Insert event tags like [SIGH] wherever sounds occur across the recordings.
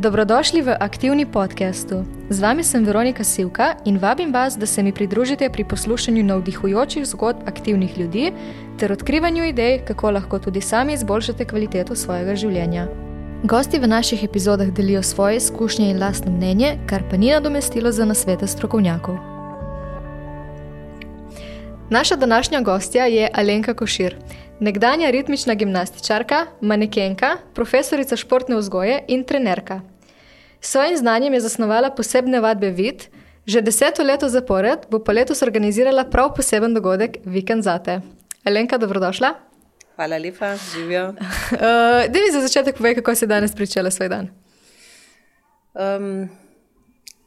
Dobrodošli v aktivni podkastu. Z vami sem Veronika Sivka in vabim vas, da se mi pridružite pri poslušanju navdihujočih zgodb aktivnih ljudi ter odkrivanju idej, kako lahko tudi sami izboljšate kvaliteto svojega življenja. Gosti v naših epizodah delijo svoje izkušnje in lastno mnenje, kar pa ni nadomestilo za nasvete strokovnjakov. Naša današnja gostja je Alenka Košir. Nekdanja ritmična gimnastičarka, manekenka, profesorica športne vzgoje in trenerka. S svojim znanjem je zasnovala posebne vadbe vid, že deseto leto zapored bo pa letos organizirala prav poseben dogodek Vikend zate. Alenka, dobrodošla. Hvala lepa, živijo. [LAUGHS] Uh, da mi za začetek povej, kako si danes pričela svoj dan. Um,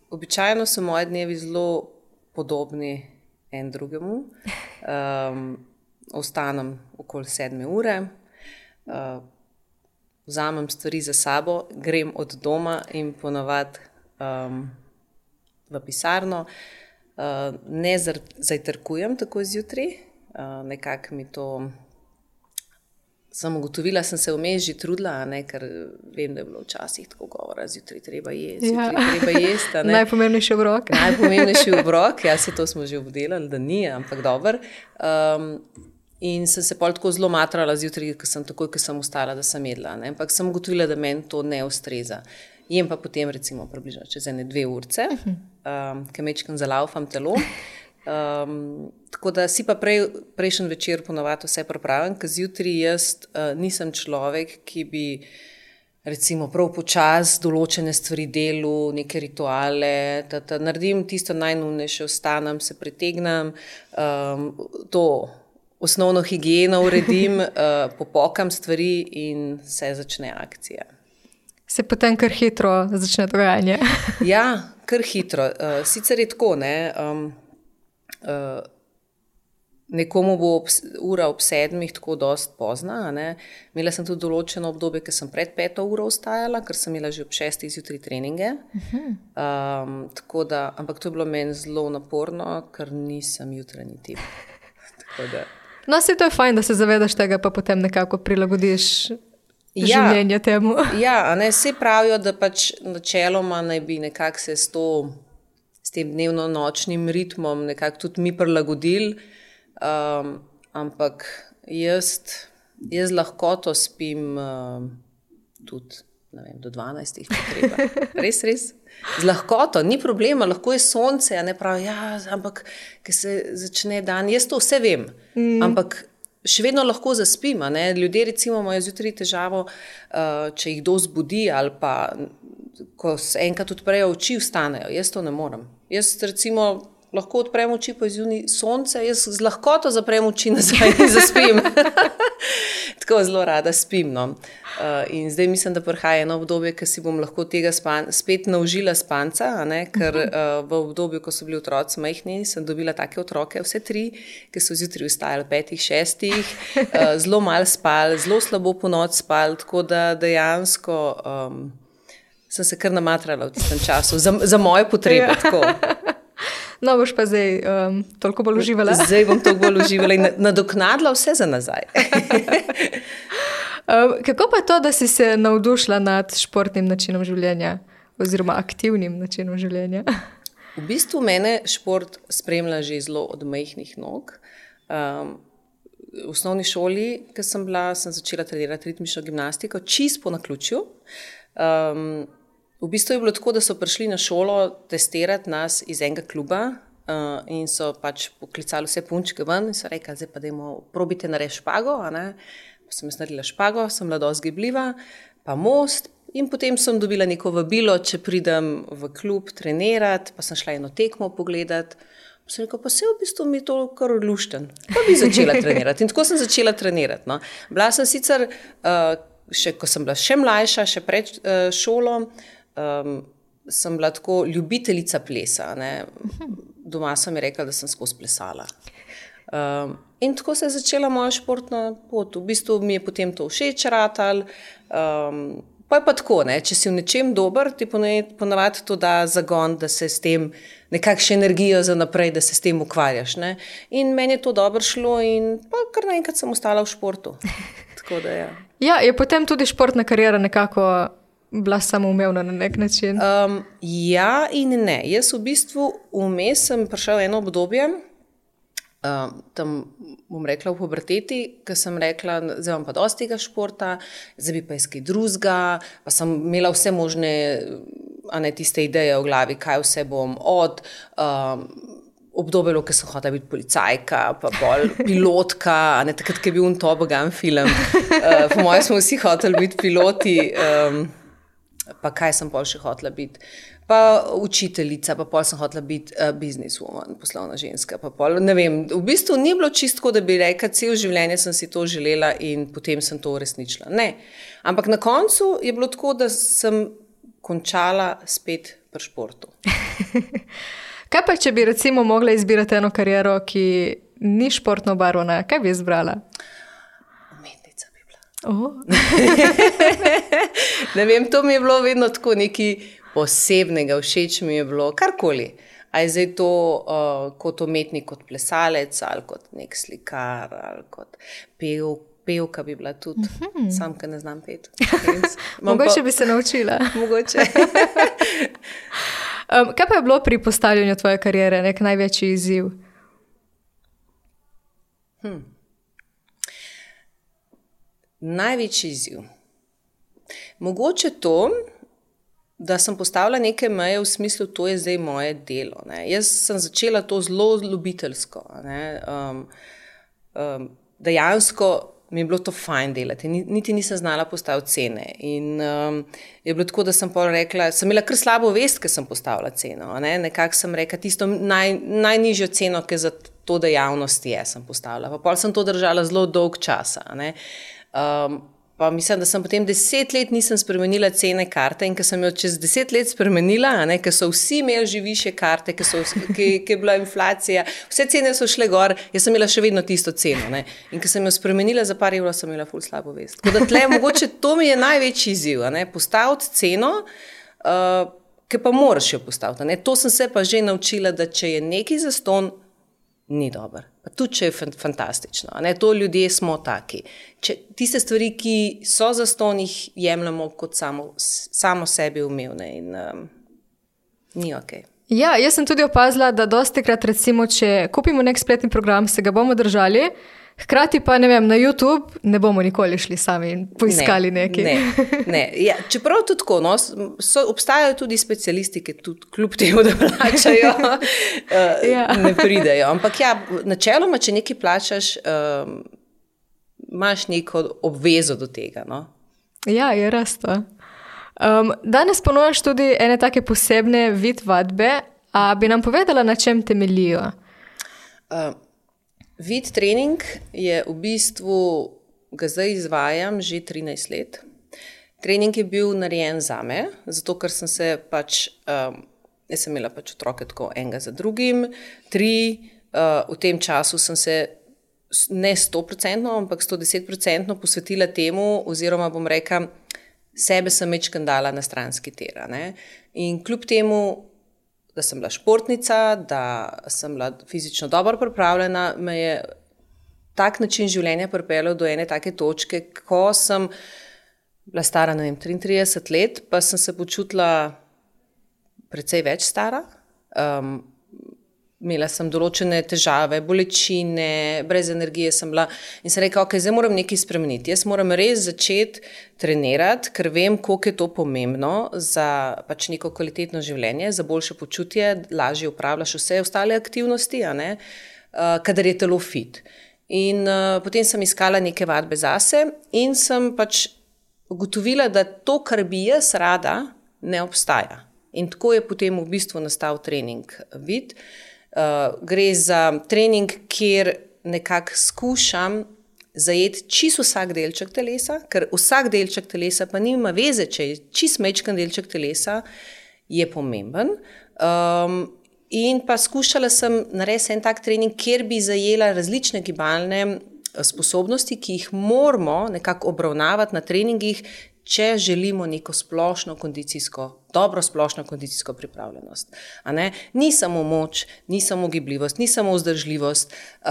običajno so moji dnevi zelo podobni en drugemu. Um, ostanem okoli sedme ure, uh, vzamem stvari za sabo, grem od doma in ponavadi um, v pisarno. Uh, ne zajtrkujem tako zjutraj, uh, nekako mi to sem ugotovila, sem se vmes že trudila, ne, ker vem, da je bilo včasih tako govora, zjutraj treba jesti. Ja. Treba jesti Najpomembnejši obrok. Najpomembnejši obrok, ja, se to smo že obdelali, da ni, ampak dober. Um, in sem se pol tako zelo matrala zjutraj, ker sem takoj, ko sem ustala, da sem jedla. Ne, ampak sem ugotovila, da meni to ne ustreza. Jem pa potem, recimo, približno čez ene dve ure, um, ki mečkam zalaufam telo. Um, tako da si pa prej, prejšnji večer ponovadi vse pripravim, ker zjutraj jaz uh, nisem človek, ki bi recimo prav počas določene stvari delu, neke rituale, da naredim tisto najnujnejše, ostanem, se pretegnem, um, to osnovno higieno uredim, uh, [LAUGHS] popokam stvari in se začne akcija. Se potem kar hitro začne dogajanje. [LAUGHS] ja, kar hitro. Uh, sicer je tako, ne. Um, uh, nekomu bo ob, ura ob sedmih tako dost pozna. Imela sem tudi določeno obdobje, ker sem pred peto uro vstajala, ker sem imela že ob šestih zjutraj treninge. Um, da, ampak to je bilo meni zelo naporno, ker nisem jutranji [LAUGHS] tip. No, se to je fajn, da se zavedaš tega, pa potem nekako prilagodiš. Ja, življenje temu. [LAUGHS] ja, ne, vsi pravijo, da pač načeloma naj bi nekako se s to tem dnevno-nočnim ritmom nekako tudi mi prilagodili. Um, ampak jaz, jaz lahko to spim um, tudi vem, do 12, če treba. Res, res. Z lahkoto, ni problema, lahko je sonce, ne pravi, ja, ampak ki se začne dan, jaz to vse vem. Mm. Ampak še vedno lahko zaspim. Ljudje, recimo, imajo zjutraj težavo, uh, če jih kdo zbudi ali pa ko se enkrat odprejo oči, vstanejo. Jaz to ne morem. Jaz recimo lahko odprem oči po izjuni sonce, jaz z lahkoto zaprem oči nazaj in zaspim. [LAUGHS] Tako zelo rada spim. No. Uh, in zdaj mislim, da prihaja eno obdobje, ki si bom lahko tega span, spet naužila spanca, ker uh, v obdobju, ko so bili otroci majhni, sem dobila take otroke, vse tri, ki so zjutraj vstajali petih, šestih, uh, [LAUGHS] zelo malo spali, zelo slabo po noč spali, tako da dejansko. Um, sem se kar namatrala v tem času, za, za moje potrebe. Ja. [LAUGHS] No, boš pa zdaj um, toliko bolj uživala. [LAUGHS] Zdaj bom toliko bolj uživala in nadoknadila vse za nazaj. [LAUGHS] um, kako pa je to, da si se navdušila nad športnim načinom življenja, oziroma aktivnim načinom življenja? v bistvu mene šport spremlja že zelo od majhnih nog. Um, v osnovni šoli, ki sem bila, sem začela trenirati ritmično gimnastiko, čist po naključju. Um, V bistvu je bilo tako, da so prišli na šolo testirati nas iz enega kluba uh, in so pač poklicali vse punčke ven in so rekli, zdaj pa dajmo, probite narediti špago. Pa sem jaz naredila špago, sem bila dosti gibljiva, pa most. In potem sem dobila neko vabilo, če pridem v klub trenirati, pa sem šla eno tekmo pogledati. Sem rekla, pa se v bistvu mi je to kar lušten. Pa bi začela trenirati. In tako sem začela trenirati. No. Bila sem sicer, uh, še, ko sem bila še mlajša, še pred uh, šolo, um, sem bila tako ljubiteljica plesa. Ne. Doma sem rekla, da sem skozi plesala. Um, in tako se je začela moja športna pot. V bistvu mi je potem to všeč, ratal. Um, pa je pa tako, ne? če si v nečem dober, ti ponavadi to da zagon, da se s tem nekakšno energijo za naprej, da se s tem ukvarjaš. Ne? In meni je to dobro šlo, in kar naenkrat sem ostala v športu. Da, ja. Ja, je potem tudi športna karijera nekako bila samoumevna na nek način? Um, ja, in ne. Jaz v bistvu vmes sem prišel eno obdobje, um, tam bom rekla v puberteti, ker sem rekla, da imam pa dosti tega športa, zdaj bi pa iskal drugega, pa sem imela vse možne, a ne tiste ideje v glavi, kaj vse bom od. Um, obdobje, ko sem hodila biti policajka, pa bolj [LAUGHS] pilotka, ne takrat, ko je bil to bogan film. Uh, po mojem, smo vsi hoteli biti piloti, um, pa kaj sem pol še hotela biti. Pa učiteljica, pa pol sem hotela biti uh, businesswoman, poslovna ženska. Pol, vem, v bistvu ni bilo čisto, da bi rekla, cel življenje sem si to želela in potem sem to uresničila. Ne. Ampak na koncu je bilo tako, da sem končala spet pri športu. [LAUGHS] Kaj pa, če bi recimo mogla izbirati eno kariero, ki ni športno barvna, kaj bi izbrala? Bila. Oh. [LAUGHS] ne vem, to mi je bilo vedno tako nekaj posebnega, všeč mi je bilo karkoli. A je zdaj to uh, kot umetnik, kot plesalec, ali kot nek slikar, ali kot pev, pevka bi bila tudi, mm -hmm. sam, ki ne znam pet. [LAUGHS] Mogoče pa... bi se naučila. [LAUGHS] Mogoče. Um, kaj pa je bilo pri postavljanju tvoje kariere, nek največji izziv? Hmm. Največji izziv. Mogoče to, da sem postavila neke meje v smislu, da je zdaj moje delo. Ne. Jaz sem začela to zelo ljubiteljsko. Um, um, dejansko mi je bilo to fajn delati, niti nisem znala postaviti cene. In um, je bilo tako, da sem pol rekla, sem imela kar slabo vest, ker sem postavila ceno. Ne? Nekako sem rekla tisto naj, najnižjo ceno, ki za to dejavnost je, sem postavila. Pa pol sem to držala zelo dolg časa. Um, Pa mislim, da sem potem deset let nisem spremenila cene karte in ker sem jo čez deset let spremenila, ker so vsi imeli že više karte, ker je bila inflacija, vse cene so šle gor, jaz sem imela še vedno tisto ceno. Ne? In ker sem jo spremenila za par evrov, sem imela ful slabo vest. Tako da tle, mogoče to mi je največji izziv, postaviti ceno. Uh, Ki pa moraš jo postaviti. Ne? To sem se pa že naučila, da če je neki zaston, ni dober. Pa tudi, če je fantastično. Ne? To ljudje smo taki. Če tiste stvari, ki so za stonih, jemljemo kot samo, samo sebi umevne in um, ni ok. Ja, jaz sem tudi opazila, da dosti krat, recimo, če kupimo nek spletni program, se ga bomo držali. Hkrati pa ne vem, na YouTube ne bomo nikoli šli sami in poiskali ne, nekaj. Ne, ne. Ja, čeprav tudi tako, no, so, obstajajo tudi specialisti, ki tudi kljub temu, da plačajo, uh, [LAUGHS] ja. ne pridejo. Ampak ja, načeloma, če nekaj plačaš, um, imaš neko obvezo do tega. No? Ja, je res to. Um, danes ponujaš tudi ene take posebne vid vadbe. A bi nam povedala, na čem temeljijo? Uh, Vid trening je v bistvu, ga zdaj izvajam že 13 let. Trening je bil narejen za me, zato ker sem se pač, um, jaz sem imela pač otroke tako enega za drugim, tri, uh, v tem času sem se ne 100%, ampak 110% posvetila temu, oziroma bom rekla, sebe sem večkrat dala na stranski tera. Ne? In kljub temu da sem bila športnica, da sem bila fizično dobro pripravljena, me je tak način življenja pripeljal do ene take točke, ko sem bila stara, ne vem, 33 let, pa sem se počutila precej več stara. Um, imela sem določene težave, bolečine, brez energije sem bila in sem rekla, ok, zdaj moram nekaj spremeniti. Jaz moram res začeti trenirati, ker vem, koliko je to pomembno za pač neko kvalitetno življenje, za boljše počutje, lažje upravljaš vse ostale aktivnosti, uh, kadar je telo fit. In uh, potem sem iskala neke vadbe zase in sem pač ugotovila, da to, kar bi jaz rada, ne obstaja. In tako je potem v bistvu nastal trening vid. Uh, Uh, gre za trening, kjer nekako skušam zajeti čisto vsak delček telesa, ker vsak delček telesa pa nima veze, če je čisto mečken delček telesa, je pomemben. Um, in pa skušala sem narediti en tak trening, kjer bi zajela različne gibalne eh, sposobnosti, ki jih moramo nekako obravnavati na treningih, če želimo neko splošno kondicijsko, dobro splošno kondicijsko pripravljenost. Ni samo moč, ni samo gibljivost, ni samo vzdržljivost, uh,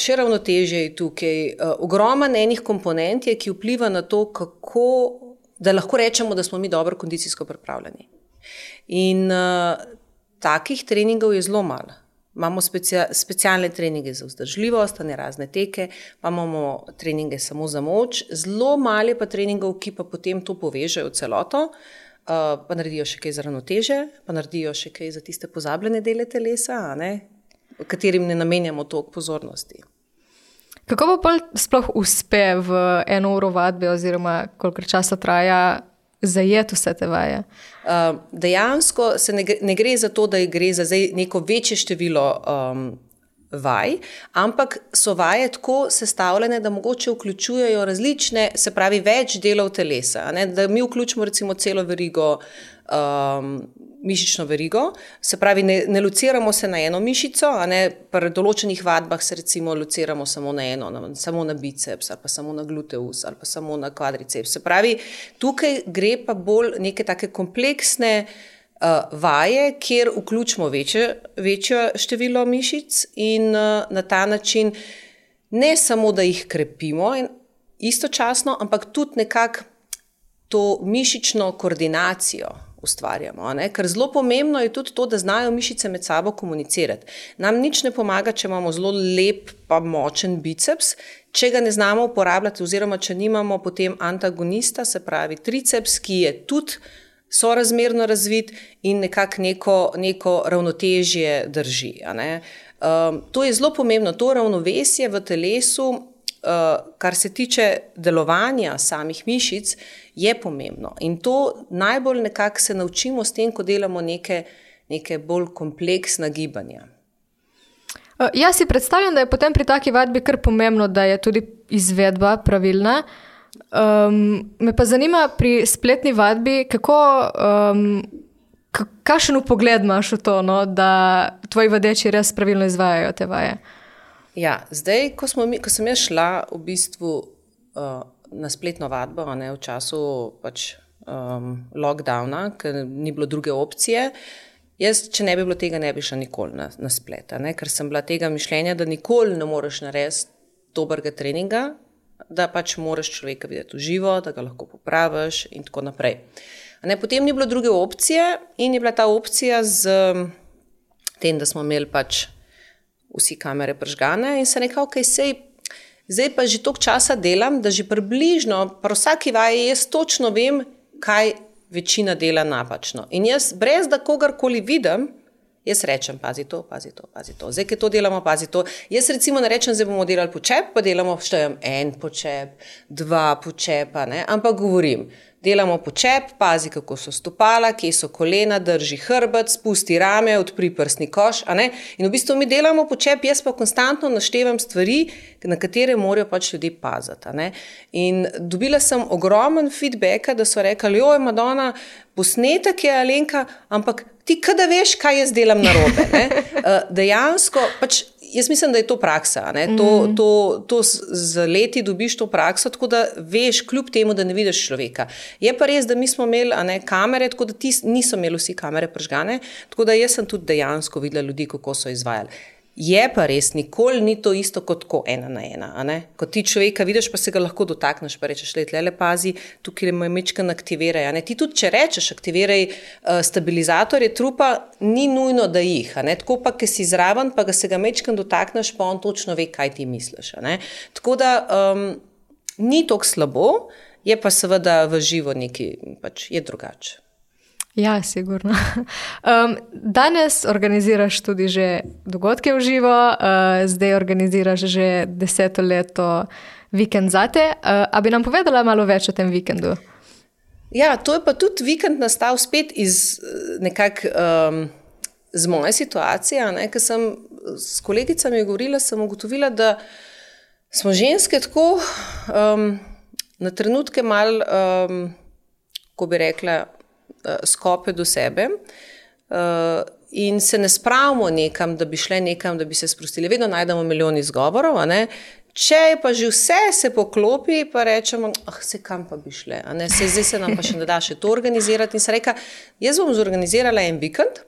še ravnoteže je tukaj, uh, ogromen enih komponent je, ki vpliva na to, kako da lahko rečemo, da smo mi dobro kondicijsko pripravljeni. In uh, takih treningov je zelo malo. Imamo specia, specialne treninge za vzdržljivost, ne razne teke, imamo treninge samo za moč, zelo malo pa treningov, ki pa potem to povežejo v celoto, uh, pa naredijo še kaj za ravnoteže, pa naredijo še kaj za tiste pozabljene dele telesa, ne, katerim ne namenjamo toliko pozornosti. Kako pa sploh uspe v eno uro vadbe, oziroma koliko časa traja zajeti vse te vaje? Uh, dejansko ne, ne gre za to, da gre za neko večje število um, vaj, ampak so vaje tako sestavljene, da mogoče vključujejo različne, se pravi, več delov telesa. Ne? Da mi vključimo recimo celo verigo. Um, mišično verigo, se pravi, ne, ne lociramo se na eno mišico, pri določenih vadbah se recimo lociramo samo na eno, na, samo na biceps ali pa samo na gluteus ali pa samo na kvadriceps. Se pravi, tukaj gre pa bolj neke take kompleksne uh, vaje, kjer vključimo večje, večje število mišic in uh, na ta način ne samo, da jih krepimo istočasno, ampak tudi nekako to mišično koordinacijo ustvarjamo. Ker zelo pomembno je tudi to, da znajo mišice med sabo komunicirati. Nam nič ne pomaga, če imamo zelo lep, pa močen biceps, če ga ne znamo uporabljati, oziroma če nimamo potem antagonista, se pravi triceps, ki je tudi. Sorazmerno razvit in nekako neko, neko ravnotežje drži. Um, to je zelo pomembno, to ravnovesje v telesu, kar se tiče delovanja samih mišic, je pomembno. In to najbolj nekako se naučimo s tem, ko delamo neke, neke bolj kompleksna gibanja. Uh, jaz si predstavljam, da je potem pri taki vadbi kar pomembno, da je tudi izvedba pravilna. Um, me pa zanima pri spletni vadbi, kako, um, kakšen pogled imaš v to, no, da tvoji vadeči res pravilno izvajajo te vaje. Ja, zdaj, ko, mi, ko sem šla v bistvu uh, na spletno vadbo, ne, v času pač, um, lockdowna, ker ni bilo druge opcije, jaz, če ne bi bilo tega, ne bi šla nikoli na, na splet. Ne, ker sem bila tega mišljenja, da nikoli ne moreš narediti dobrega treninga, da pač moraš človeka videti v živo, da ga lahko popraviš in tako naprej. Ne, potem ni bilo druge opcije in je bila ta opcija z tem, da smo imeli pač vsi kamere pržgane in se nekako, okay, sej, zdaj pa že toliko časa delam, da že približno, pri vsaki vaji jaz točno vem, kaj večina dela napačno. In jaz, brez da kogarkoli vidim, jaz rečem, pazi to, pazi to, pazi to. Zdaj, ki to delamo, pazi to. Jaz recimo ne rečem, da bomo delali počep, pa delamo, štejem en počep, dva počepa, ne? ampak govorim delamo počep, pazi, kako so stopala, kje so kolena, drži hrbet, spusti rame, odpri prsni koš. In v bistvu mi delamo počep, jaz pa konstantno naštevam stvari, na katere morajo pač ljudje paziti. In dobila sem ogromen feedback, da so rekli: Oj, Madonna, posnetek je Alenka, ampak ti, kada veš, kaj jaz delam na robe. Uh, [LAUGHS] dejansko pač jaz mislim, da je to praksa. To, mm. to, to z leti dobiš to prakso, tako da veš, kljub temu, da ne vidiš človeka. Je pa res, da mi smo imeli ne, kamere, tako da ti niso imeli vsi kamere pržgane, tako da jaz sem tudi dejansko videla ljudi, kako so izvajali. Je pa res, nikoli ni to isto kot ko ena na ena. Ko ti človeka vidiš, pa se ga lahko dotakneš, pa rečeš, le le pazi, tukaj le mečka aktiviraj. Ti tudi, če rečeš, aktiviraj uh, stabilizatorje trupa, ni nujno, da jih. Tako pa, ki si zraven, pa ga se ga mečka dotakneš, pa on točno ve, kaj ti misliš. Tako da um, ni tako slabo, je pa seveda v živo nekaj, pač je drugače. Ja, sigurno. [LAUGHS] Um, danes organiziraš tudi že dogodke v živo, uh, zdaj organiziraš že deseto leto vikend zate. Uh, a bi nam povedala malo več o tem vikendu? Ja, to je pa tudi vikend nastal spet iz nekak. Um, Z moje situacije, ker sem s kolegicami govorila, sem ugotovila, da smo ženske tako um, na trenutke malo, um, ko bi rekla, skope do sebe. Uh, In se ne spravimo nekam, da bi šli nekam, da bi se sprostili. Vedno najdemo milijon izgovorov. Če pa že vse se poklopi, pa rečemo, ah, se kam pa bi šli. Se, zdaj se nam pa še ne da še to organizirati. In se reka, jaz bom zorganizirala en vikend,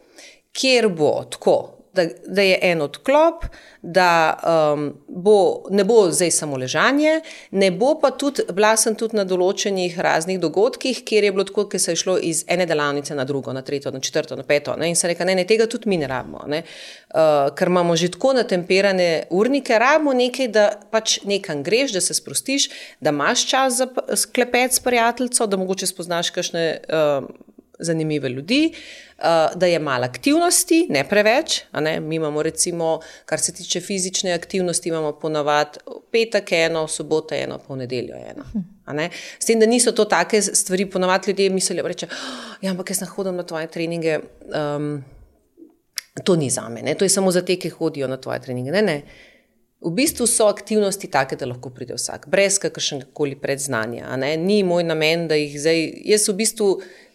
kjer bo tako. Da, da je en odklop, da um, bo, ne bo zdaj samo ležanje, ne bo pa tudi, bila sem tudi na določenih raznih dogodkih, kjer je bilo tako, da se je šlo iz ene delavnice na drugo, na tretjo, na četrto, na peto. Ne? In se reka, ne, ne, tega tudi mi ne rabimo, ne? uh, ker imamo že tako natemperane urnike, rabimo nekaj, da pač nekam greš, da se sprostiš, da imaš čas za klepet s prijateljico, da mogoče spoznaš kakšne. Uh, zanimive ljudi, uh, da je malo aktivnosti, ne preveč. Ne? Mi imamo, recimo, kar se tiče fizične aktivnosti, imamo ponavadi petek eno, soboto eno, pa v nedeljo eno. S tem, da niso to take stvari, ponavadi ljudje mislijo, da oh, ja, ampak jaz ne hodim na tvoje treninge. Um, To ni za me, ne? to je samo za te, ki hodijo na tvoje treninge. Ne, ne. V bistvu so aktivnosti take, da lahko pride vsak, brez kakršnega koli predznanja. Ni moj namen, da jih zdaj. Jaz v bistvu,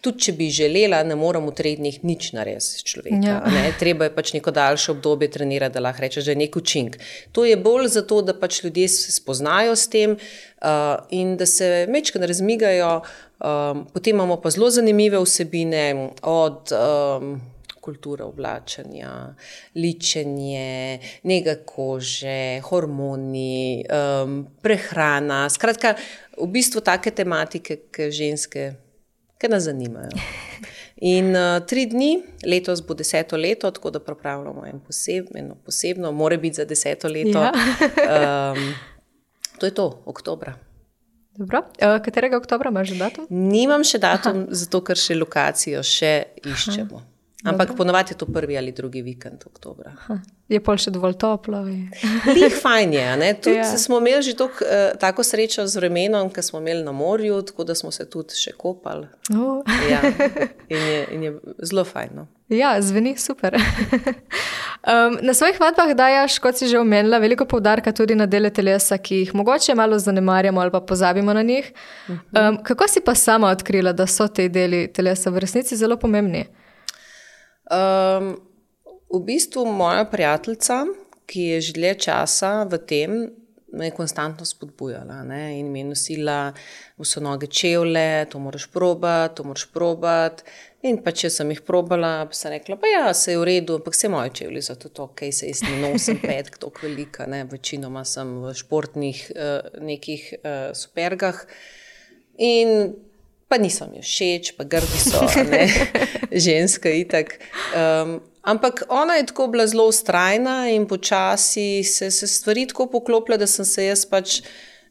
tudi če bi želela, ne morem v treh dneh nič narediti s človekom. Ja. Treba je pač neko daljše obdobje trenirati, da lahko rečeš, da je nek učink. To je bolj zato, da pač ljudje se spoznajo s tem uh, in da se mečkaj razmigajo. Um, potem imamo pa zelo zanimive vsebine od. Um, kultura oblačenja, ličenje, nega kože, hormoni, um, prehrana. Skratka, v bistvu take tematike, ki ženske, ki nas zanimajo. In uh, tri dni, letos bo deseto leto, tako da pripravljamo en poseb, eno posebno, mora biti za deseto leto. Ja. um, to je to, oktober. Dobro. Uh, katerega oktobra imaš že datum? Nimam še datum, Aha. zato ker še lokacijo še iščemo. Aha. Ampak ponovadi je to prvi ali drugi vikend oktobra. Ha, je pol še dovolj toplo. Lih fajn je. [LAUGHS] Tudi ja. smo imeli že tok, uh, tako srečo z vremenom, ker smo imeli na morju, tako da smo se tudi še kopali. Uh. Ja. [LAUGHS] In, je, in je zelo fajn. No. Ja, zveni super. [LAUGHS] um, na svojih vadbah dajaš, kot si že omenila, veliko poudarka tudi na dele telesa, ki jih mogoče malo zanemarjamo ali pa pozabimo na njih. Um, kako si pa sama odkrila, da so te deli telesa v resnici zelo pomembni? Um, v bistvu moja prijateljica, ki je že dlje časa v tem, me je konstantno spodbujala ne? in mi je nosila vse noge čevlje, to moraš probati, to moraš probati. In pa če sem jih probala, pa sem rekla, pa ja, se je v redu, ampak vse moje čevlje so tudi ok, se jaz ne nosim petk, tako velika, ne? večinoma sem v športnih uh, nekih uh, supergah. In pa nisem jim všeč, pa grdi so, ne, [LAUGHS] ženska itak. Um, ampak ona je tako bila zelo ustrajna in počasi se, se stvari tako poklopile, da sem se jaz pač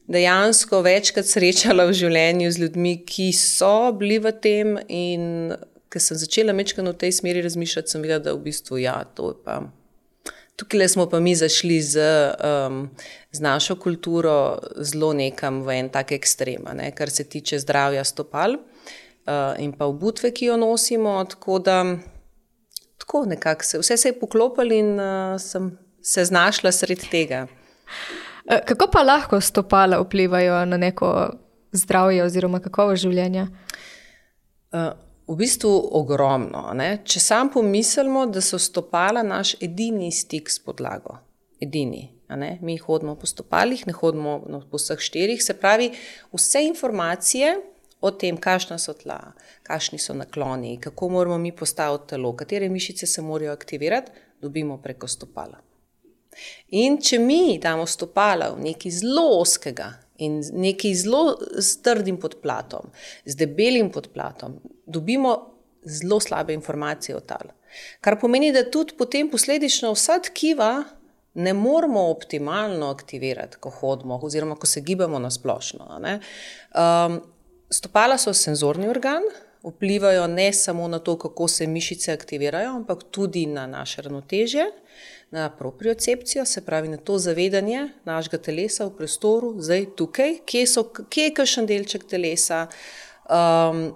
dejansko večkrat srečala v življenju z ljudmi, ki so bili v tem. In ker sem začela mečkano v tej smeri razmišljati, sem videla, da v bistvu ja, to je pa. Tukaj smo pa mi zašli z, um, z našo kulturo zelo nekam v en tak ekstrem, ne, kar se tiče zdravja stopal uh, in pa obutve, ki jo nosimo. Tako da tako nekako se, vse se je poklopilo in uh, sem se znašla sred tega. Uh, kako pa lahko stopala vplivajo na neko zdravje oziroma kakovo življenja? Uh, v bistvu ogromno. Ne? Če sam pomislimo, da so stopala naš edini stik s podlago, edini. Mi hodimo po stopalih, ne hodimo po vseh štirih. Se pravi, vse informacije o tem, kakšna so tla, kakšni so nakloni, kako moramo mi postaviti telo, katere mišice se morajo aktivirati, dobimo preko stopala. In če mi damo stopala v nekaj zelo oskega, in nekaj zelo strdim podplatom, z debelim podplatom, dobimo zelo slabe informacije o tal. Kar pomeni, da tudi potem posledično vsa tkiva ne moramo optimalno aktivirati, ko hodimo, oziroma ko se gibamo na splošno. Um, stopala so senzorni organ. Vplivajo ne samo na to, kako se mišice aktivirajo, ampak tudi na naše ravnotežje, na propriocepcijo, se pravi na to zavedanje našega telesa v prostoru, zdaj tukaj, kje, so, kje je kakšen delček telesa, um,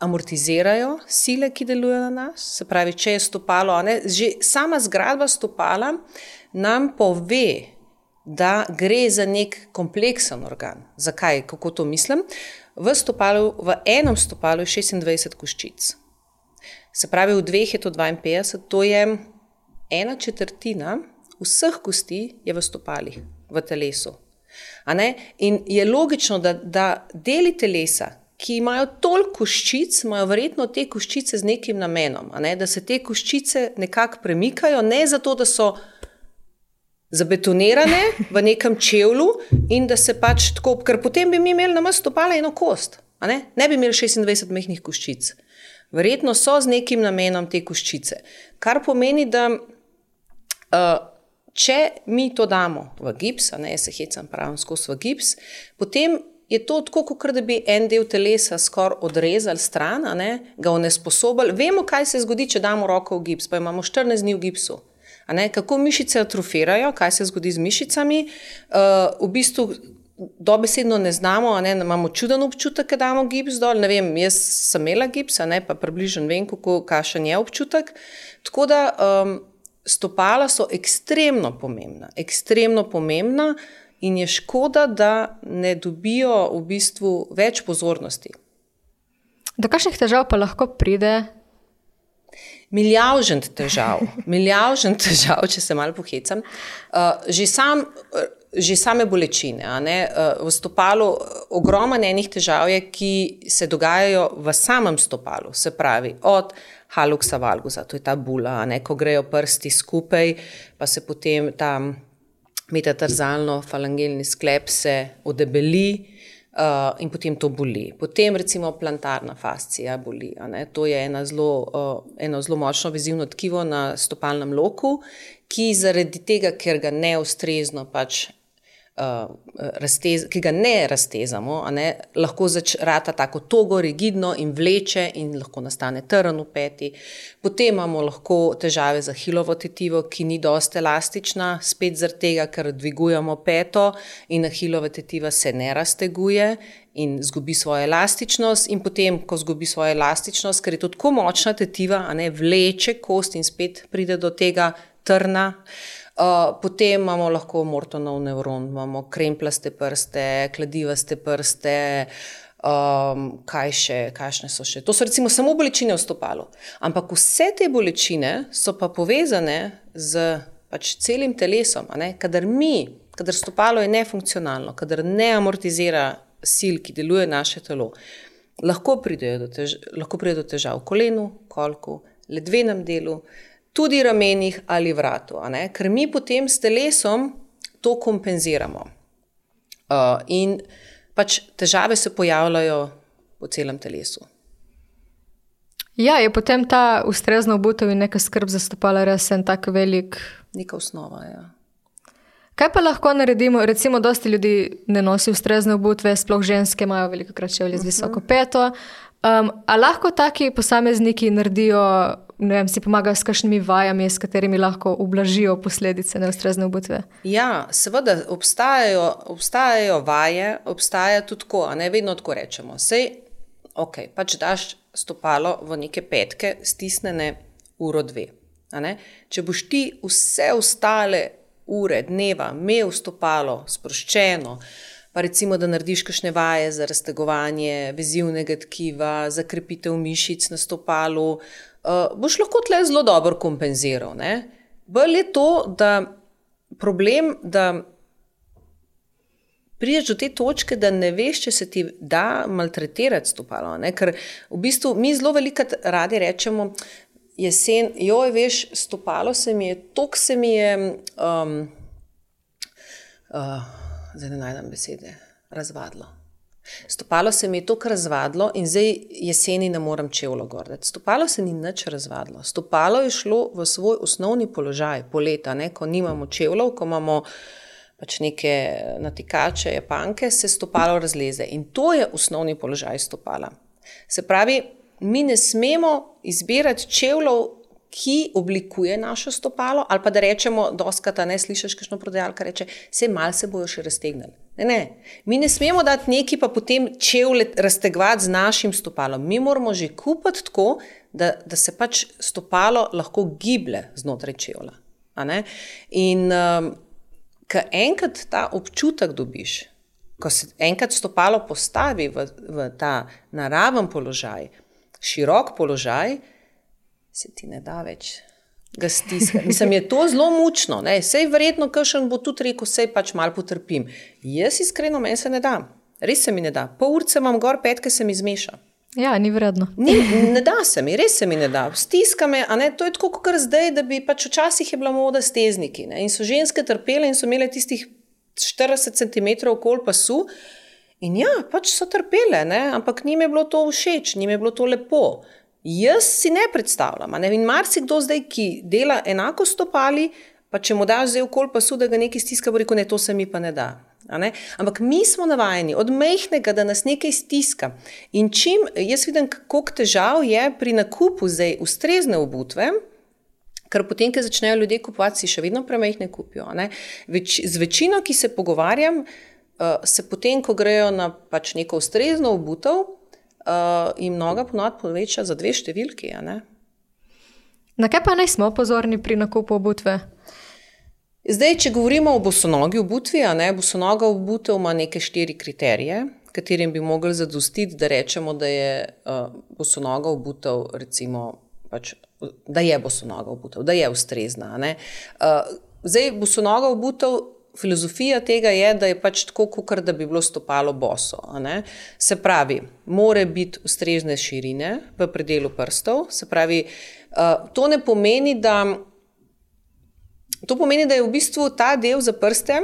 amortizirajo sile, ki delujejo na nas. Se pravi, če je stopalo, ne, že sama zgradba stopala nam pove, da gre za nek kompleksen organ. Zakaj? Kako to mislim? V, stopalu, v enem stopalu je 26 koščic. Se pravi, v dveh je to 52, to je ena četrtina vseh kosti je v stopalih, v telesu. In je logično, da, da deli telesa, ki imajo toliko koščic, imajo verjetno te koščice z nekim namenom, ne? da se te koščice nekako premikajo, ne zato, da so zabetonirane v nekem čevlju in da se pač tako, ker potem bi mi imeli na mestu stopala eno kost, ne? ne bi imeli 26 mehkih koščic. Verjetno so z nekim namenom te koščice. Kar pomeni, da uh, če mi to damo v gips, ne se hecam pravim skozi v gips, potem je to tako, kot da bi en del telesa skoraj odrezali stran, ga onesposobili. Vemo, kaj se zgodi, če damo roko v gips, pa imamo 14 dni v gipsu. Kako mišice atrofirajo, kaj se zgodi z mišicami. Uh, v bistvu dobesedno ne znamo, ne, imamo čuden občutek, da damo gips dol. Vem, jaz sem imela gips, ne, pa približno vem, kako kašen je občutek. Tako da um, stopala so ekstremno pomembna, ekstremno pomembna. In je škoda, da ne dobijo v bistvu več pozornosti. Do kakšnih težav pa lahko pride? Milijavžen težav, milijavžen težav, če se malo pohecam. Uh, že, sam, že same bolečine. Uh, v stopalu ogromno enih težav je, ki se dogajajo v samem stopalu, se pravi od haluksa valgusa, to je ta bula, ne? ko grejo prsti skupaj, pa se potem tam metatarzalno falangelni sklep se odebeli uh, in potem to boli. Potem recimo plantarna fascija boli. To je ena zelo, uh, eno zelo močno vezivno tkivo na stopalnem loku, ki zaradi tega, ker ga neustrezno pač uh, raztez, ki ga ne raztezamo, ne, lahko začne tako togo, rigidno in vleče, in lahko nastane trn v peti. Potem imamo lahko težave za hilovo tetivo, ki ni dosti elastična, spet zaradi tega, ker dvigujemo peto in hilova tetiva se ne razteguje. In zgubi svojo elastičnost, in potem, ko zgubi svojo elastičnost, ker je to tako močna tetiva, ne vleče kost, in spet pride do tega trna. Uh, Uh, potem imamo lahko mortonov nevron, imamo kremplaste prste, kladivaste prste, um, kaj še, kakšne so še. To so recimo samo bolečine v stopalu. Ampak vse te bolečine so pa povezane z pač celim telesom. Kadar mi, kadar stopalo je nefunkcionalno, kadar ne amortizira sil, ki deluje naše telo, lahko pride do, tež do težav v kolenu, kolku, ledvenem delu tudi ramenih ali vratu, ker mi potem s telesom to kompenziramo. Uh, in pač težave se pojavljajo po celem telesu. Ja, je potem ta ustrezna obutev in neka skrb za stopala res en tak velik. Neka osnova. Ja. Kaj pa lahko naredimo? Recimo, dosti ljudi ne nosi ustrezne obutve, sploh ženske imajo veliko kratše ali z visoko peto. Um, ali lahko taki posamezniki naredijo vem, si pomagajo s kakšnimi vajami, s katerimi lahko ublažijo posledice neustrezne obutve? Ja, seveda obstajajo, obstajajo vaje, obstaja tudi tako, a ne vedno tako rečemo. Sej, ok, pač daš stopalo v neke petke, stisnjene uro dve. Če boš ti vse ostale ure dneva imel stopalo sproščeno, pa recimo, da narediš kakšne vaje za raztegovanje vezivnega tkiva, za krepitev mišic na stopalu, uh, boš lahko tle zelo dobro kompenziral. Bolje je to, da problem, da prideš do te točke, da ne veš, če se ti da maltretirati stopalo. Ne? Ker v bistvu mi zelo velikrat radi rečemo. Jesen, joj, veš, stopalo se mi je, tok se mi je, um, uh, zdaj ne najdem besede, razvadlo. Stopalo se mi je tako razvadlo in zdaj jeseni ne morem čevlo gorditi. Stopalo se ni nič razvadlo. Stopalo je šlo v svoj osnovni položaj, poleta, ne? ko nimamo čevlov, ko imamo pač neke natikače, japanke, se stopalo razleze. In to je osnovni položaj stopala. Se pravi, mi ne smemo izbirati čevlov, ki oblikuje naše stopalo, ali pa da rečemo, doskata ne slišiš, kakšno prodajalka reče, se bojo še raztegnili. Ne, ne. Mi ne smemo dati neki pa potem čevlje raztegvati z našim stopalom. Mi moramo že kupiti tako, da, da se pač stopalo lahko giblje znotraj čevla. In um, ko enkrat ta občutek dobiš, ko se enkrat stopalo postavi v, v ta naraven položaj, širok položaj, se ti ne da več ga stiskati. Mislim, je to zelo mučno. Sej verjetno, kakšen bo tudi rekel, sej pač malo potrpim. Jaz iskreno meni se ne da. res se mi ne da. Pol urce imam gor, petke se mi zmeša. Ja, ni vredno. Ni, ne da se mi, res se mi ne da. Stiska me, a ne, to je tako, kot zdaj, da bi pač včasih je bila moda stezniki. Ne? In so ženske trpele in so imele tistih 40 cm okol pasu. In ja, pač so trpele, ne? ampak njim je bilo to všeč, njim je bilo to lepo. Jaz si ne predstavljam. Ne? In marsikdo zdaj, ki dela enako stopali, pa če mu daš zdaj okol pasu, da ga nekaj stiska, rekel, ne, to se mi pa ne da. Ampak mi smo navajeni od mehkega, da nas nekaj stiska. In čim jaz vidim, kako težav je pri nakupu zdaj ustrezne obutve. Ker potem, ko začnejo ljudje kupovati, si še vedno premehne kupijo. Več, z večino, ki se pogovarjam, uh, se potem, ko grejo na pač neko ustrezno obutev, uh, jim mnoga ponovadi poveča za dve številki. Na kaj pa naj smo pozorni pri nakupu obutve? Zdaj, če govorimo o bosonogi obutvi, ne, bosonoga obutev ima neke štiri kriterije, katerim bi mogli zadostiti, da rečemo, da je uh, bosonoga obutev, recimo, pač, da je bosonoga obutev, da je ustrezna. Uh, zdaj, bosonoga obutev, filozofija tega je, da je pač tako, kot da bi bilo stopalo boso. Se pravi, more biti ustrezne širine v predelu prstov. Se pravi, uh, to ne pomeni, da. To pomeni, da je v bistvu ta del za prste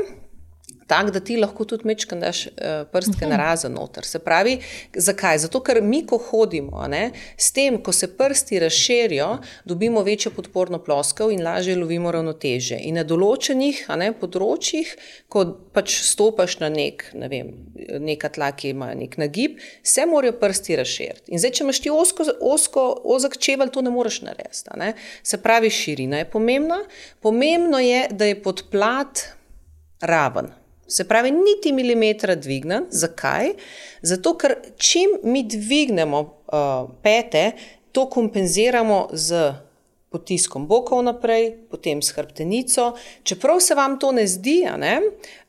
tak, da ti lahko tudi mečkam daš uh, prstke na razen noter. Se pravi, zakaj? Zato, ker mi, ko hodimo, ne, s tem, ko se prsti razširijo, dobimo večjo podporno ploskev in lažje lovimo ravnoteže. In na določenih ne, področjih, ko pač stopaš na nek, ne vem, neka tla, ki ima nek nagib, se morajo prsti razširiti. In zdaj, če imaš ti osko, osko, ozek čevelj, to ne moreš narediti. Ne. Se pravi, širina je pomembna. Pomembno je, da je podplat raven. Se pravi, niti milimetra dvignen. Zakaj? Zato, ker čim mi dvignemo uh, pete, to kompenziramo z potiskom bokov naprej, potem s hrbtenico. Čeprav se vam to ne zdi, ne,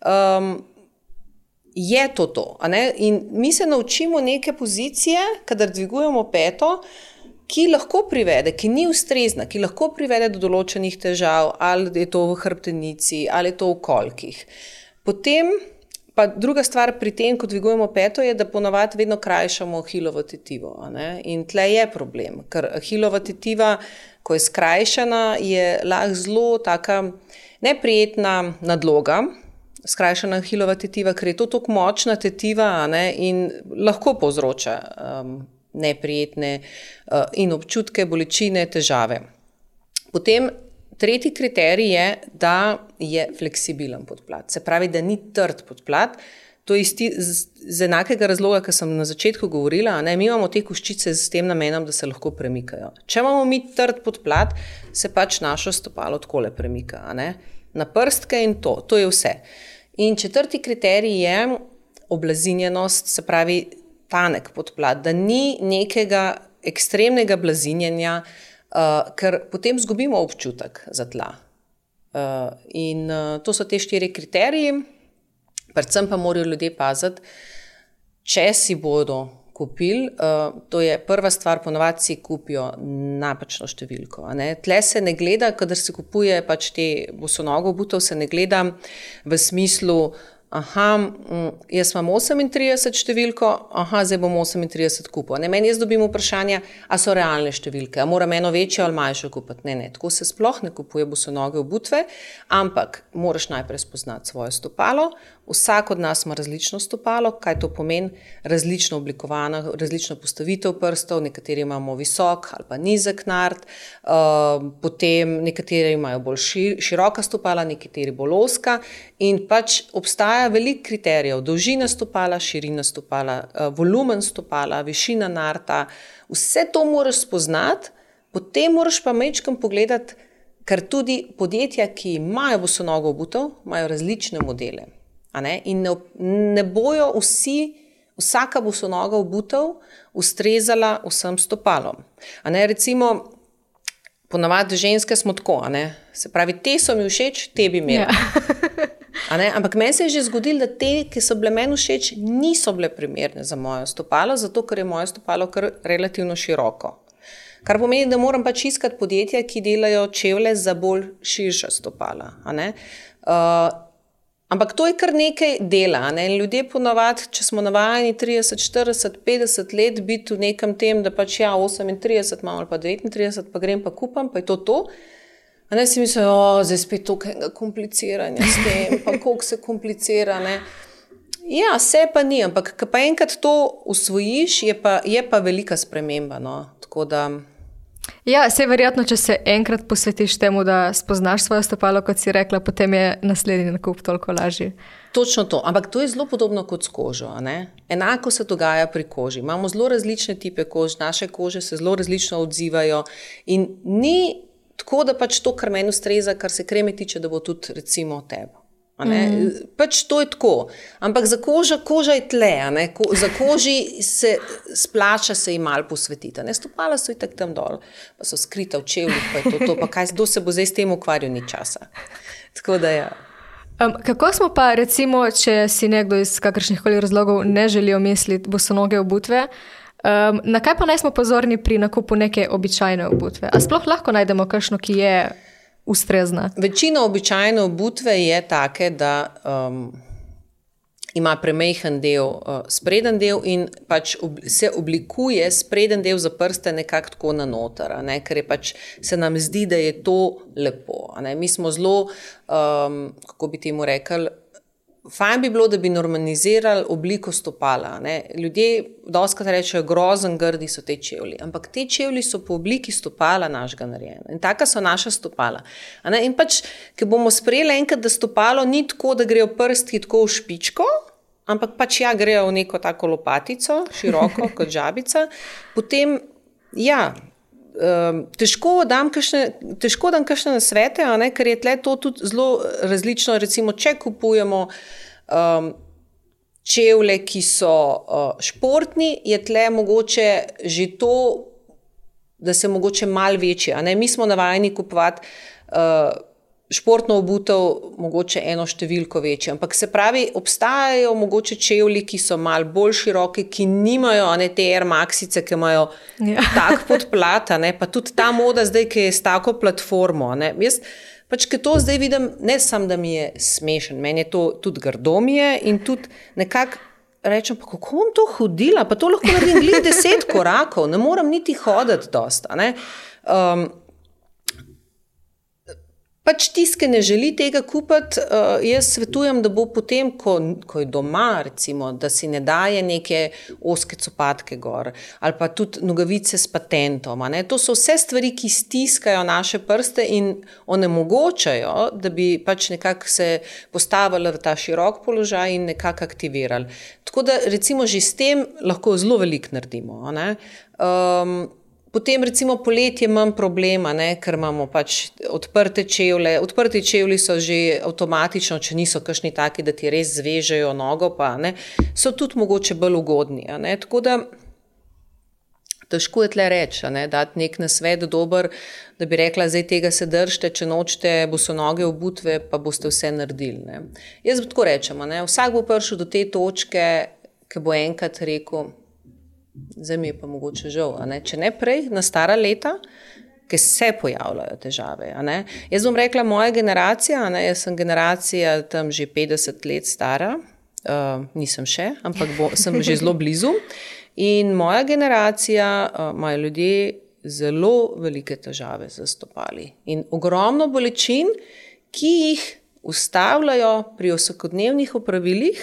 um, je to to. In mi se naučimo neke pozicije, kadar dvigujemo peto. Ki lahko privede, ki ni ustrezna, ki lahko privede do določenih težav, ali je to v hrbtenici, ali je to v kolkih. Uh, Potem pa druga stvar pri tem, ko dvigujemo peto, je, da ponavadi vedno krajšamo hilovo tetivo. In tle je problem, ker hilova tetiva, ko je skrajšana, je lahko zelo taka neprijetna nadloga. Skrajšana hilova tetiva, ker je to tako močna tetiva ne, in lahko povzroča um, neprijetne uh, in občutke, bolečine, težave. Potem Tretji kriterij je, da je fleksibilen podplat, se pravi, da ni trd podplat. To je isti, z, z enakega razloga, kot sem na začetku govorila. Ne, mi imamo te koščice s tem namenom, da se lahko premikajo. Če imamo mi trd podplat, se pač naše stopalo tako le premika. Na prstke in to, to je vse. In četrti kriterij je oblazinjenost, se pravi, tanek podplat, da ni nekega ekstremnega blazinjenja. Uh, ker potem izgubimo občutek za tla. Uh, in uh, to so te štiri kriterije, predvsem pa morajo ljudje paziti, če si bodo kupili. Uh, to je prva stvar, ponovadi si kupijo napačno številko. Tle se ne gleda, kadar se kupuje pač te bosonogo butov, se ne gleda v smislu. Aha, mm, jaz imam 38 številko, aha, zdaj bom 38 kupil. Ne, meni jaz dobim vprašanje, ali so realne številke, ali moram eno večjo ali manjšo kupiti. Ne, ne, tako se sploh ne kupuje, bo so noge obutve, ampak moraš najprej spoznati svoje stopalo, Vsak od nas ima različno stopalo, kaj to pomeni, različno oblikovano, različno postavitev prstov, nekateri imamo visok ali pa nizek nard, uh, potem nekateri imajo bolj šir, široka stopala, nekateri bolj oska. In pač obstaja veliko kriterijev: dolžina stopala, širina stopala, uh, volumen stopala, višina narta. Vse to moraš spoznati, potem moraš pa mečkam pogledati, ker tudi podjetja, ki imajo bosonogo obutev, imajo različne modele. In ne, ne bojo vsi, vsaka bo so noga obutev, ustrezala vsem stopalom. Recimo, ponavadi ženske smo tako, se pravi, te so mi všeč, te bi imeli. Ja. Ampak meni se je že zgodilo, da te, ki so bile meni všeč, niso bile primerne za moje stopalo, zato ker je moje stopalo kar relativno široko. Kar pomeni, da moram pač iskati podjetja, ki delajo čevlje za bolj širša stopala. Uh, Ampak to je kar nekaj dela. Ne? Ljudje ponavadi, če smo navajeni 30, 40, 50 let biti v nekem tem, da pač ja, 38, malo pa 39, pa grem pa kupam, pa je to to. A ne si mislijo, da je spet tukaj kompliciranje s tem, pa koliko se komplicira. Ne? Ja, vse pa ni, ampak ko pa enkrat to usvojiš, je pa, je pa velika sprememba. No? Ja, se verjetno, če se enkrat posvetiš temu, da spoznaš svoje stopalo, kot si rekla, potem je naslednji nakup toliko lažji. Točno to, ampak to je zelo podobno kot s kožo. Enako se dogaja pri koži. Imamo zelo različne type kož, naše kože se zelo različno odzivajo. In ni tako, da pač to, kar meni ustreza, kar se kreme tiče, da bo tudi recimo tebe. Mm. Pač to je tako. Ampak za kožo, koža je tle, Ko, za koži se splača se jim malo posvetiti. Ne? Stopala so tako tam dol, pa so skrita v čevljih, pa je to, to pa kaj, kdo se bo zdaj s tem ukvarjal, ni časa. Tako da ja. Um, kako smo pa, recimo, če si nekdo iz kakršnih koli razlogov ne želi omisliti bosonoge obutve, um, na kaj pa naj smo pozorni pri nakupu neke običajne obutve? A sploh lahko najdemo kakšno, ki je ustrezna. Večina običajno obutve je take, da um, ima premehen del, uh, spreden del in pač ob, se oblikuje spreden del za prste nekako tako na noter, ne? ker pač se nam zdi, da je to lepo. Mi smo zelo, um, kako bi temu rekli, Fajn bi bilo, da bi normalizirali obliko stopala. Ne? Ljudje doskrat rečejo, grozen, grdi so te čevlji. Ampak te čevlji so po obliki stopala našega narejena in taka so naša stopala. In pač, ki bomo sprejeli enkrat, da stopalo ni tako, da grejo prsti tako v špičko. Ampak pač ja, grejo v neko tako lopatico, široko kot žabica, potem ja, um, težko dam kakšne nasvete, ker je tle to tudi zelo različno. Recimo, če kupujemo um, čevlje, ki so uh, športni, je tle mogoče že to, da se mogoče malo večje. Mi smo navajeni kupovati. Uh, športno obutev, mogoče eno številko večje. Ampak se pravi, obstajajo mogoče čevlji, ki so mal bolj široki, ki nimajo ne te airmaxice, ki imajo ja. [LAUGHS] tak podplat, pa tudi ta moda zdaj, ki je s tako platformo. Ne? Jaz pač, ki to zdaj vidim, ne samo, da mi je smešen, meni je to tudi grdomije in tudi nekako. Rečem, pa kako bom to hodila, pa to lahko naredim le deset korakov, ne morem niti hoditi dosta. Um, pač tisti, ne želi tega kupiti, uh, jaz svetujem, da bo potem, ko, ko je doma, recimo, da si ne daje neke oske copatke gor ali pa tudi nogavice s patentom. To so vse stvari, ki stiskajo naše prste in onemogočajo, da bi pač nekako se postavili v ta širok položaj in nekako aktivirali. Tako da, recimo, že s tem lahko zelo veliko naredimo. Potem, recimo, poletje imam problema, ne, ker imamo pač odprte čevlje. Odprti čevlji so že avtomatično, če niso kašni taki, da ti res zvežejo nogo, pa ne, so tudi mogoče bolj ugodni. Tako da težko je tle reči, da je nek nasvet dober, da bi rekla, zdaj tega se držite, če nočete, bo so noge obutve, pa boste vse naredili. Ne. Jaz bi tako rečem, vsak bo prišel do te točke, ki bo enkrat rekel zdaj mi je pa mogoče žal. Ne? Če ne prej, na stara leta, ki se pojavljajo težave. Jaz bom rekla, moja generacija, ne? jaz sem generacija tam že 50 let stara, uh, nisem še, ampak bo, sem že zelo blizu. In moja generacija uh, imajo ljudje zelo velike težave z stopali in ogromno bolečin, ki jih ustavljajo pri vsakodnevnih opravilih,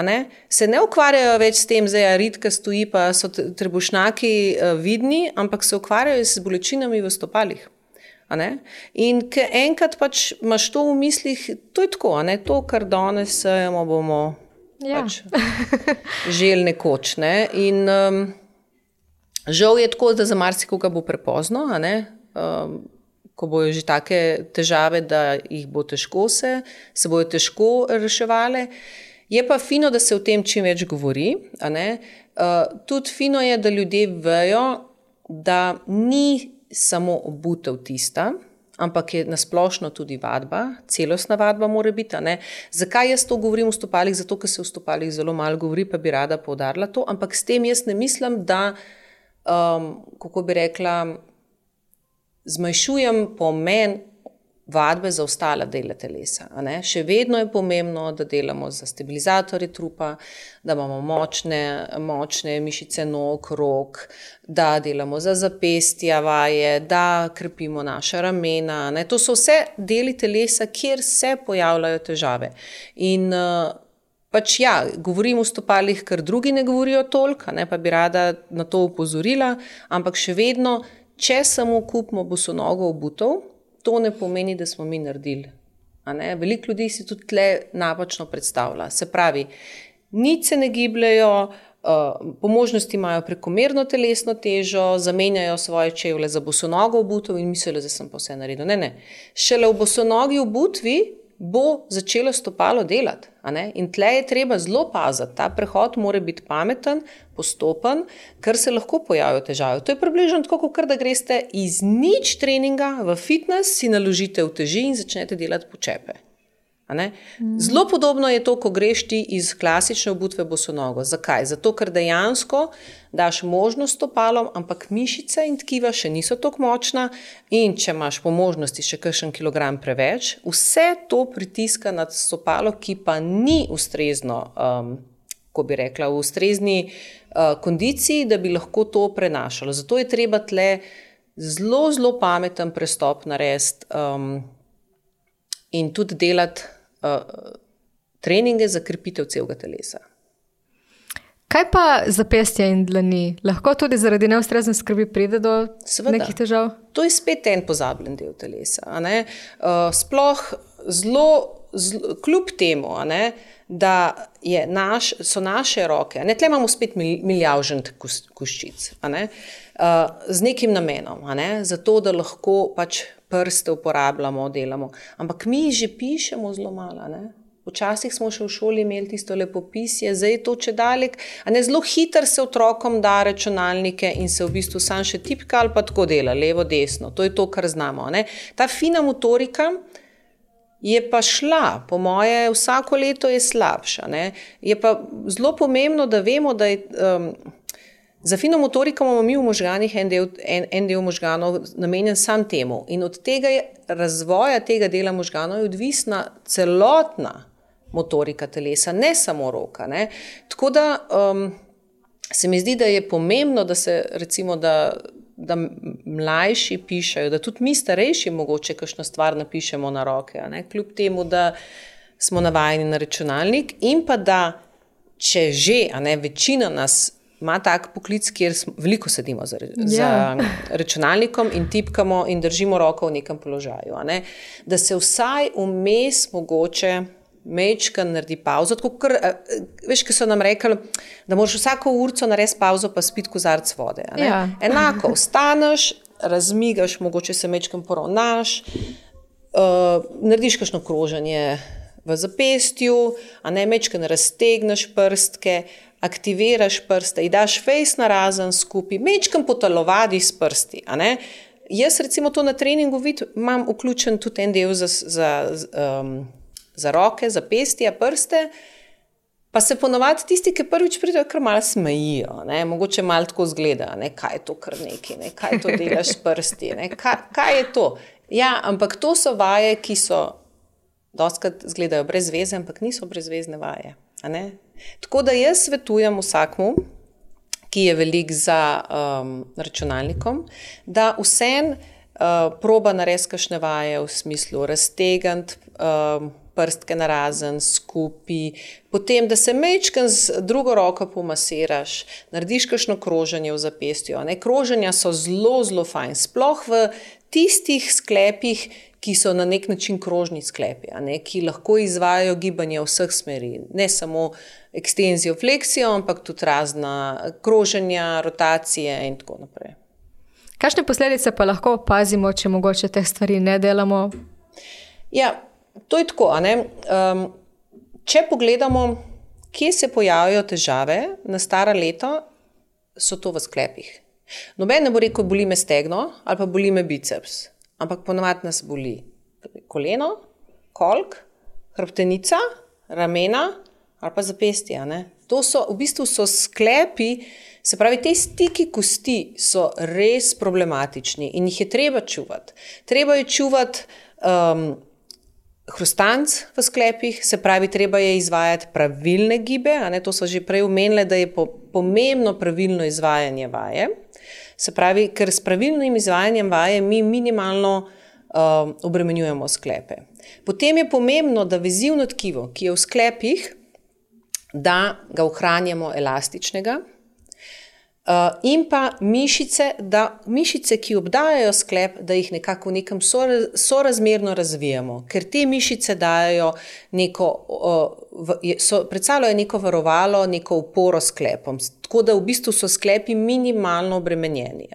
Ne? Se ne ukvarjajo več s tem, da je ritka stoji, pa so trebušnjaki uh, vidni, ampak se ukvarjajo z bolečinami v stopalih. In ker enkrat pač imaš to v mislih, to je tako, ne? to, kar danes sejemo, bomo ja. pač [LAUGHS] želeli nekoč. Ne? In um, žal je tako, da za marsikoga bo prepozno. Um, ko bojo že take težave, da jih bo težko se, se bojo težko reševali. Je pa fino, da se o tem čim več govori. Uh, tudi fino je, da ljudje vejo, da ni samo obutev tista, ampak je nasplošno tudi vadba, celostna vadba mora biti. Zakaj jaz to govorim o stopalih? Zato, ker se o stopalih zelo malo govori, pa bi rada poudarila to. Ampak s tem jaz ne mislim, da, um, kako bi rekla, zmanjšujem pomen vadbe za ostale dele telesa. Še vedno je pomembno, da delamo za stabilizatorje trupa, da imamo močne, močne mišice nog, rok, da delamo za zapestja, vaje, da krepimo naša ramena. Ne? To so vse deli telesa, kjer se pojavljajo težave. In pač ja, govorim o stopalih, ker drugi ne govorijo toliko, pa bi rada na to upozorila, ampak še vedno, če samo kupimo bosonogo obutov to ne pomeni, da smo mi naredili. Veliko ljudi si tudi tle napačno predstavlja. Se pravi, nič se ne gibljajo, uh, po možnosti imajo prekomerno telesno težo, zamenjajo svoje čevlje za bosonogo obutvo in mislijo, da sem pa vse naredil. Ne, ne. Šele v bosonogi obutvi bo začelo stopalo delati. In tle je treba zelo paziti, ta prehod mora biti pameten, postopen, ker se lahko pojavijo težave. To je približno tako, kot da greste iz nič treninga v fitness, si naložite v teži in začnete delati počepe. Zelo podobno je to, ko greš ti iz klasične obutve bosonogo. Zakaj? Zato, ker dejansko daš možnost stopalom, ampak mišice in tkiva še niso tako močna, in če imaš po možnosti še kakšen kilogram preveč, vse to pritiska na stopalo, ki pa ni ustrezno, um, ko bi rekla, v ustrezni uh, kondiciji, da bi lahko to prenašalo. Zato je treba tle zelo, zelo pameten prestop narediti. Um, In tudi delati uh, treninge za krepitev celega telesa. Kaj pa zapestje in dlani? Lahko tudi zaradi neustrezne skrbi pride do Seveda. nekih težav? To je spet en pozabljen del telesa. Uh, sploh zelo, zelo, kljub temu, ne, da naš, so naše roke, ne tle imamo spet milijavžen koščic, ne, uh, z nekim namenom, ne, zato da lahko pač prste uporabljamo, delamo. Ampak mi že pišemo zelo malo. Ne? Včasih smo še v šoli imeli tisto lepo pisje, zdaj je to če dalek. Zelo hitro se otrokom da računalnike in se v bistvu sam še tipka ali pa tako dela, levo, desno. To je to, kar znamo. Ne? Ta fina motorika je pa šla, po moje, vsako leto je slabša. Ne? Je pa zelo pomembno, da vemo, da je. Um, Za fino motoriko imamo mi v možganjih en del, en, en del možganov namenjen sam temu. In od tega je, razvoja tega dela možganov je odvisna celotna motorika telesa, ne samo roka. Ne. Tako da um, se mi zdi, da je pomembno, da se recimo. Da, Da mlajši pišajo, da tudi mi, starejši, mogoče kakšno stvar napišemo na roke, kljub temu, da smo navajeni na računalnik, in pa da, če že, a ne večina nas ima tak poklic, kjer smo, veliko sedimo za, ja. za računalnikom in tipkamo in držimo roko v nekem položaju. Ne? Da se vsaj vmes mogoče. Mečka naredi pauzo. Kar, veš, ki so nam rekli, da moraš vsako urco narediti pauzo, pa spiti kozarc vode. Ja. Enako, vstaneš, razmigaš, mogoče se mečkam poravnaš, uh, narediš kakšno kroženje v zapestju, a ne mečkam raztegneš prstke, aktiviraš prste, daš fejs na razen skupaj, mečkam potalovadi s prsti. Jaz, recimo, to na treningu vidim, imam vključen tudi en del za, za, um, za roke, za pestje, prste. Pa se ponovadi tisti, ki prvič pridejo, kar malo smejijo, ne? mogoče malo tako zgleda, ne? kaj je to kar neki, ne? kaj to delaš s prsti, kaj, kaj je to. Ja, ampak to so vaje, ki so, doskrat izgledajo brez veze, ampak niso brezvezne vaje. Tako da jaz svetujem vsakmu, ki je velik za um, računalnikom, da vsem uh, proba narediti kašne vaje v smislu raztegant. Um, Prstke na razen, skupaj, potem da se mečkam z drugo roko pomasiraš, narediš kakšno kroženje v zapestju. Kroženja so zelo, zelo fajn, sploh v tistih sklepih, ki so na nek način krožni sklepi, ne, ki lahko izvajo gibanje v vseh smeri, ne samo ekstenzijo, fleksijo, ampak tudi razna kroženja, rotacije in tako naprej. Kakšne posledice pa lahko opazimo, če mogoče te stvari ne delamo? Ja, to je tako. Um, če pogledamo, kje se pojavljajo težave na stara leta, so to v sklepih. Noben ne bo rekel, boli me stegno ali pa boli me biceps ampak ponovadi nas boli koleno, kolk, hrbtenica, ramena ali pa zapestje. To so v bistvu so sklepi, se pravi, te stiki kosti so res problematični in jih je treba čuvati. Treba je čuvati um, hrustanc v sklepih, se pravi, treba je izvajati pravilne gibe. To so že prej omenili, da je po, pomembno pravilno izvajanje vaje. Se pravi, ker s pravilnim izvajanjem vaje mi minimalno uh, obremenjujemo sklepe. Potem je pomembno, da vezivno tkivo, ki je v sklepih, da ga ohranjamo elastičnega, in pa mišice, da mišice, ki obdajajo sklep, da jih nekako v nekem sorazmerno razvijamo, ker te mišice dajo neko, uh, so, predstavljajo neko varovalo, neko uporo sklepom. Tako da v bistvu so sklepi minimalno obremenjeni.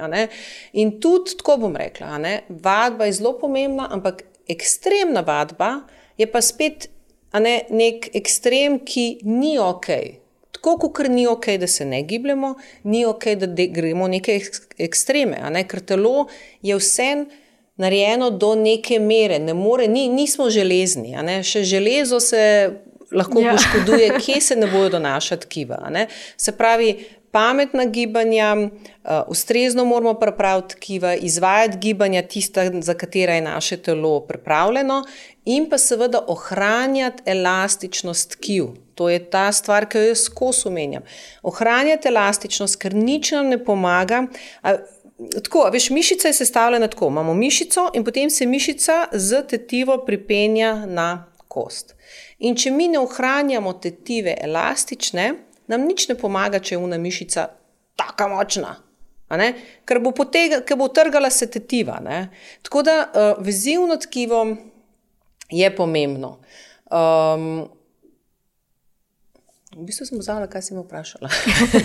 In tudi, tako bom rekla, vadba je zelo pomembna, ampak ekstremna vadba je pa spet ne, nek ekstrem, ki ni ok. Tako kot ni ok, da se ne gibljemo, ni ok, da gremo neke ekstreme, ne? ker telo je vse narejeno do neke mere, ne more, ni, nismo železni, še železo se lahko ja. poškoduje, [LAUGHS] kje se ne bojo donašati tkiva. Se pravi, pametna gibanja, uh, ustrezno moramo pripraviti tkiva, izvajati gibanja, tista, za katera je naše telo pripravljeno, in pa seveda ohranjati elastičnost tkiv. To je ta stvar, ki jo jaz skozi omenjam. Ohranjati elastičnost, ker nič nam ne pomaga. A, tako, veš, mišica je sestavljena tako. Imamo mišico in potem se mišica z tetivo pripenja na kost. In če mi ne ohranjamo tetive elastične, nam nič ne pomaga, če je una mišica tako močna. Ker bo, potega, ker bo trgala se tetiva. Ne? Tako da uh, vezivno tkivo je pomembno. Um, v bistvu sem vzala, kaj si me vprašala.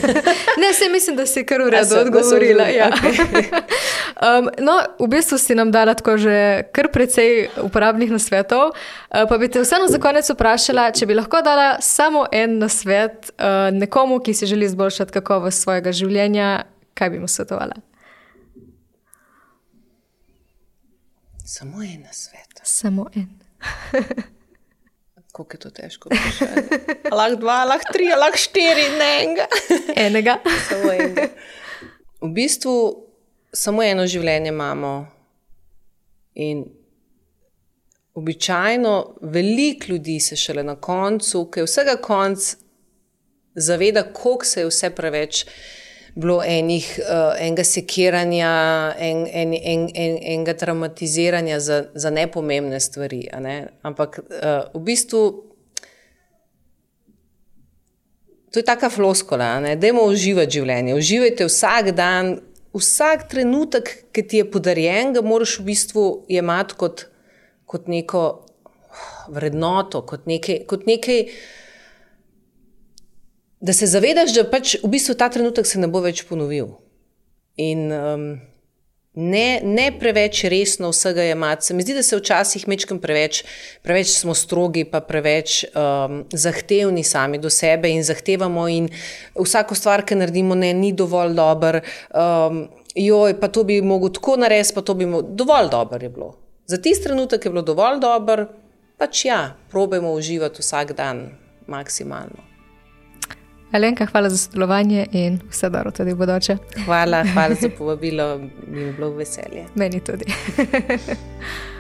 [LAUGHS] ne, se mislim, da si kar v redu odgovorila. Ja. [LAUGHS] [LAUGHS] um, no, v bistvu si nam dala tako že kar precej uporabnih nasvetov. Uh, pa bi te vseeno za konec vprašala, če bi lahko dala samo en nasvet uh, nekomu, ki si želi izboljšati kakovost svojega življenja, kaj bi mu svetovala? Samo en nasvet. Samo en. Kako je to težko? Lahko dva, lahko tri, lahko štiri, ne enega. Enega. Samo enega. V bistvu samo eno življenje imamo. In običajno veliko ljudi se šele na koncu, ki je vsega konc, zaveda, koliko se je vse preveč bilo enih, uh, enega sekiranja, en, en, en, en, enega traumatiziranja za, za nepomembne stvari. Ne? Ampak uh, v bistvu to je taka floskola, da je uživati življenje. Uživajte vsak dan, vsak trenutek, ki ti je podarjen, ga moraš v bistvu jemati kot, kot neko vrednoto, kot nekaj. Kot nekaj da se zavedaš, da pač v bistvu ta trenutek se ne bo več ponovil. In um, ne, ne preveč resno vsega jemati. Se mi zdi, da se včasih mečkam preveč, preveč smo strogi, pa preveč um, zahtevni sami do sebe in zahtevamo, in vsako stvar, ki naredimo, ne, ni dovolj dober. Um, joj, pa to bi mogel tako narediti, pa to bi mogel. Dovolj dober je bilo. Za tisti trenutek je bilo dovolj dober, pač ja, probujemo uživati vsak dan maksimalno. Alenka, hvala za sodelovanje in vse dobro tudi v bodoče. Hvala, hvala za povabilo, mi je bilo veselje. Meni tudi. [LAUGHS]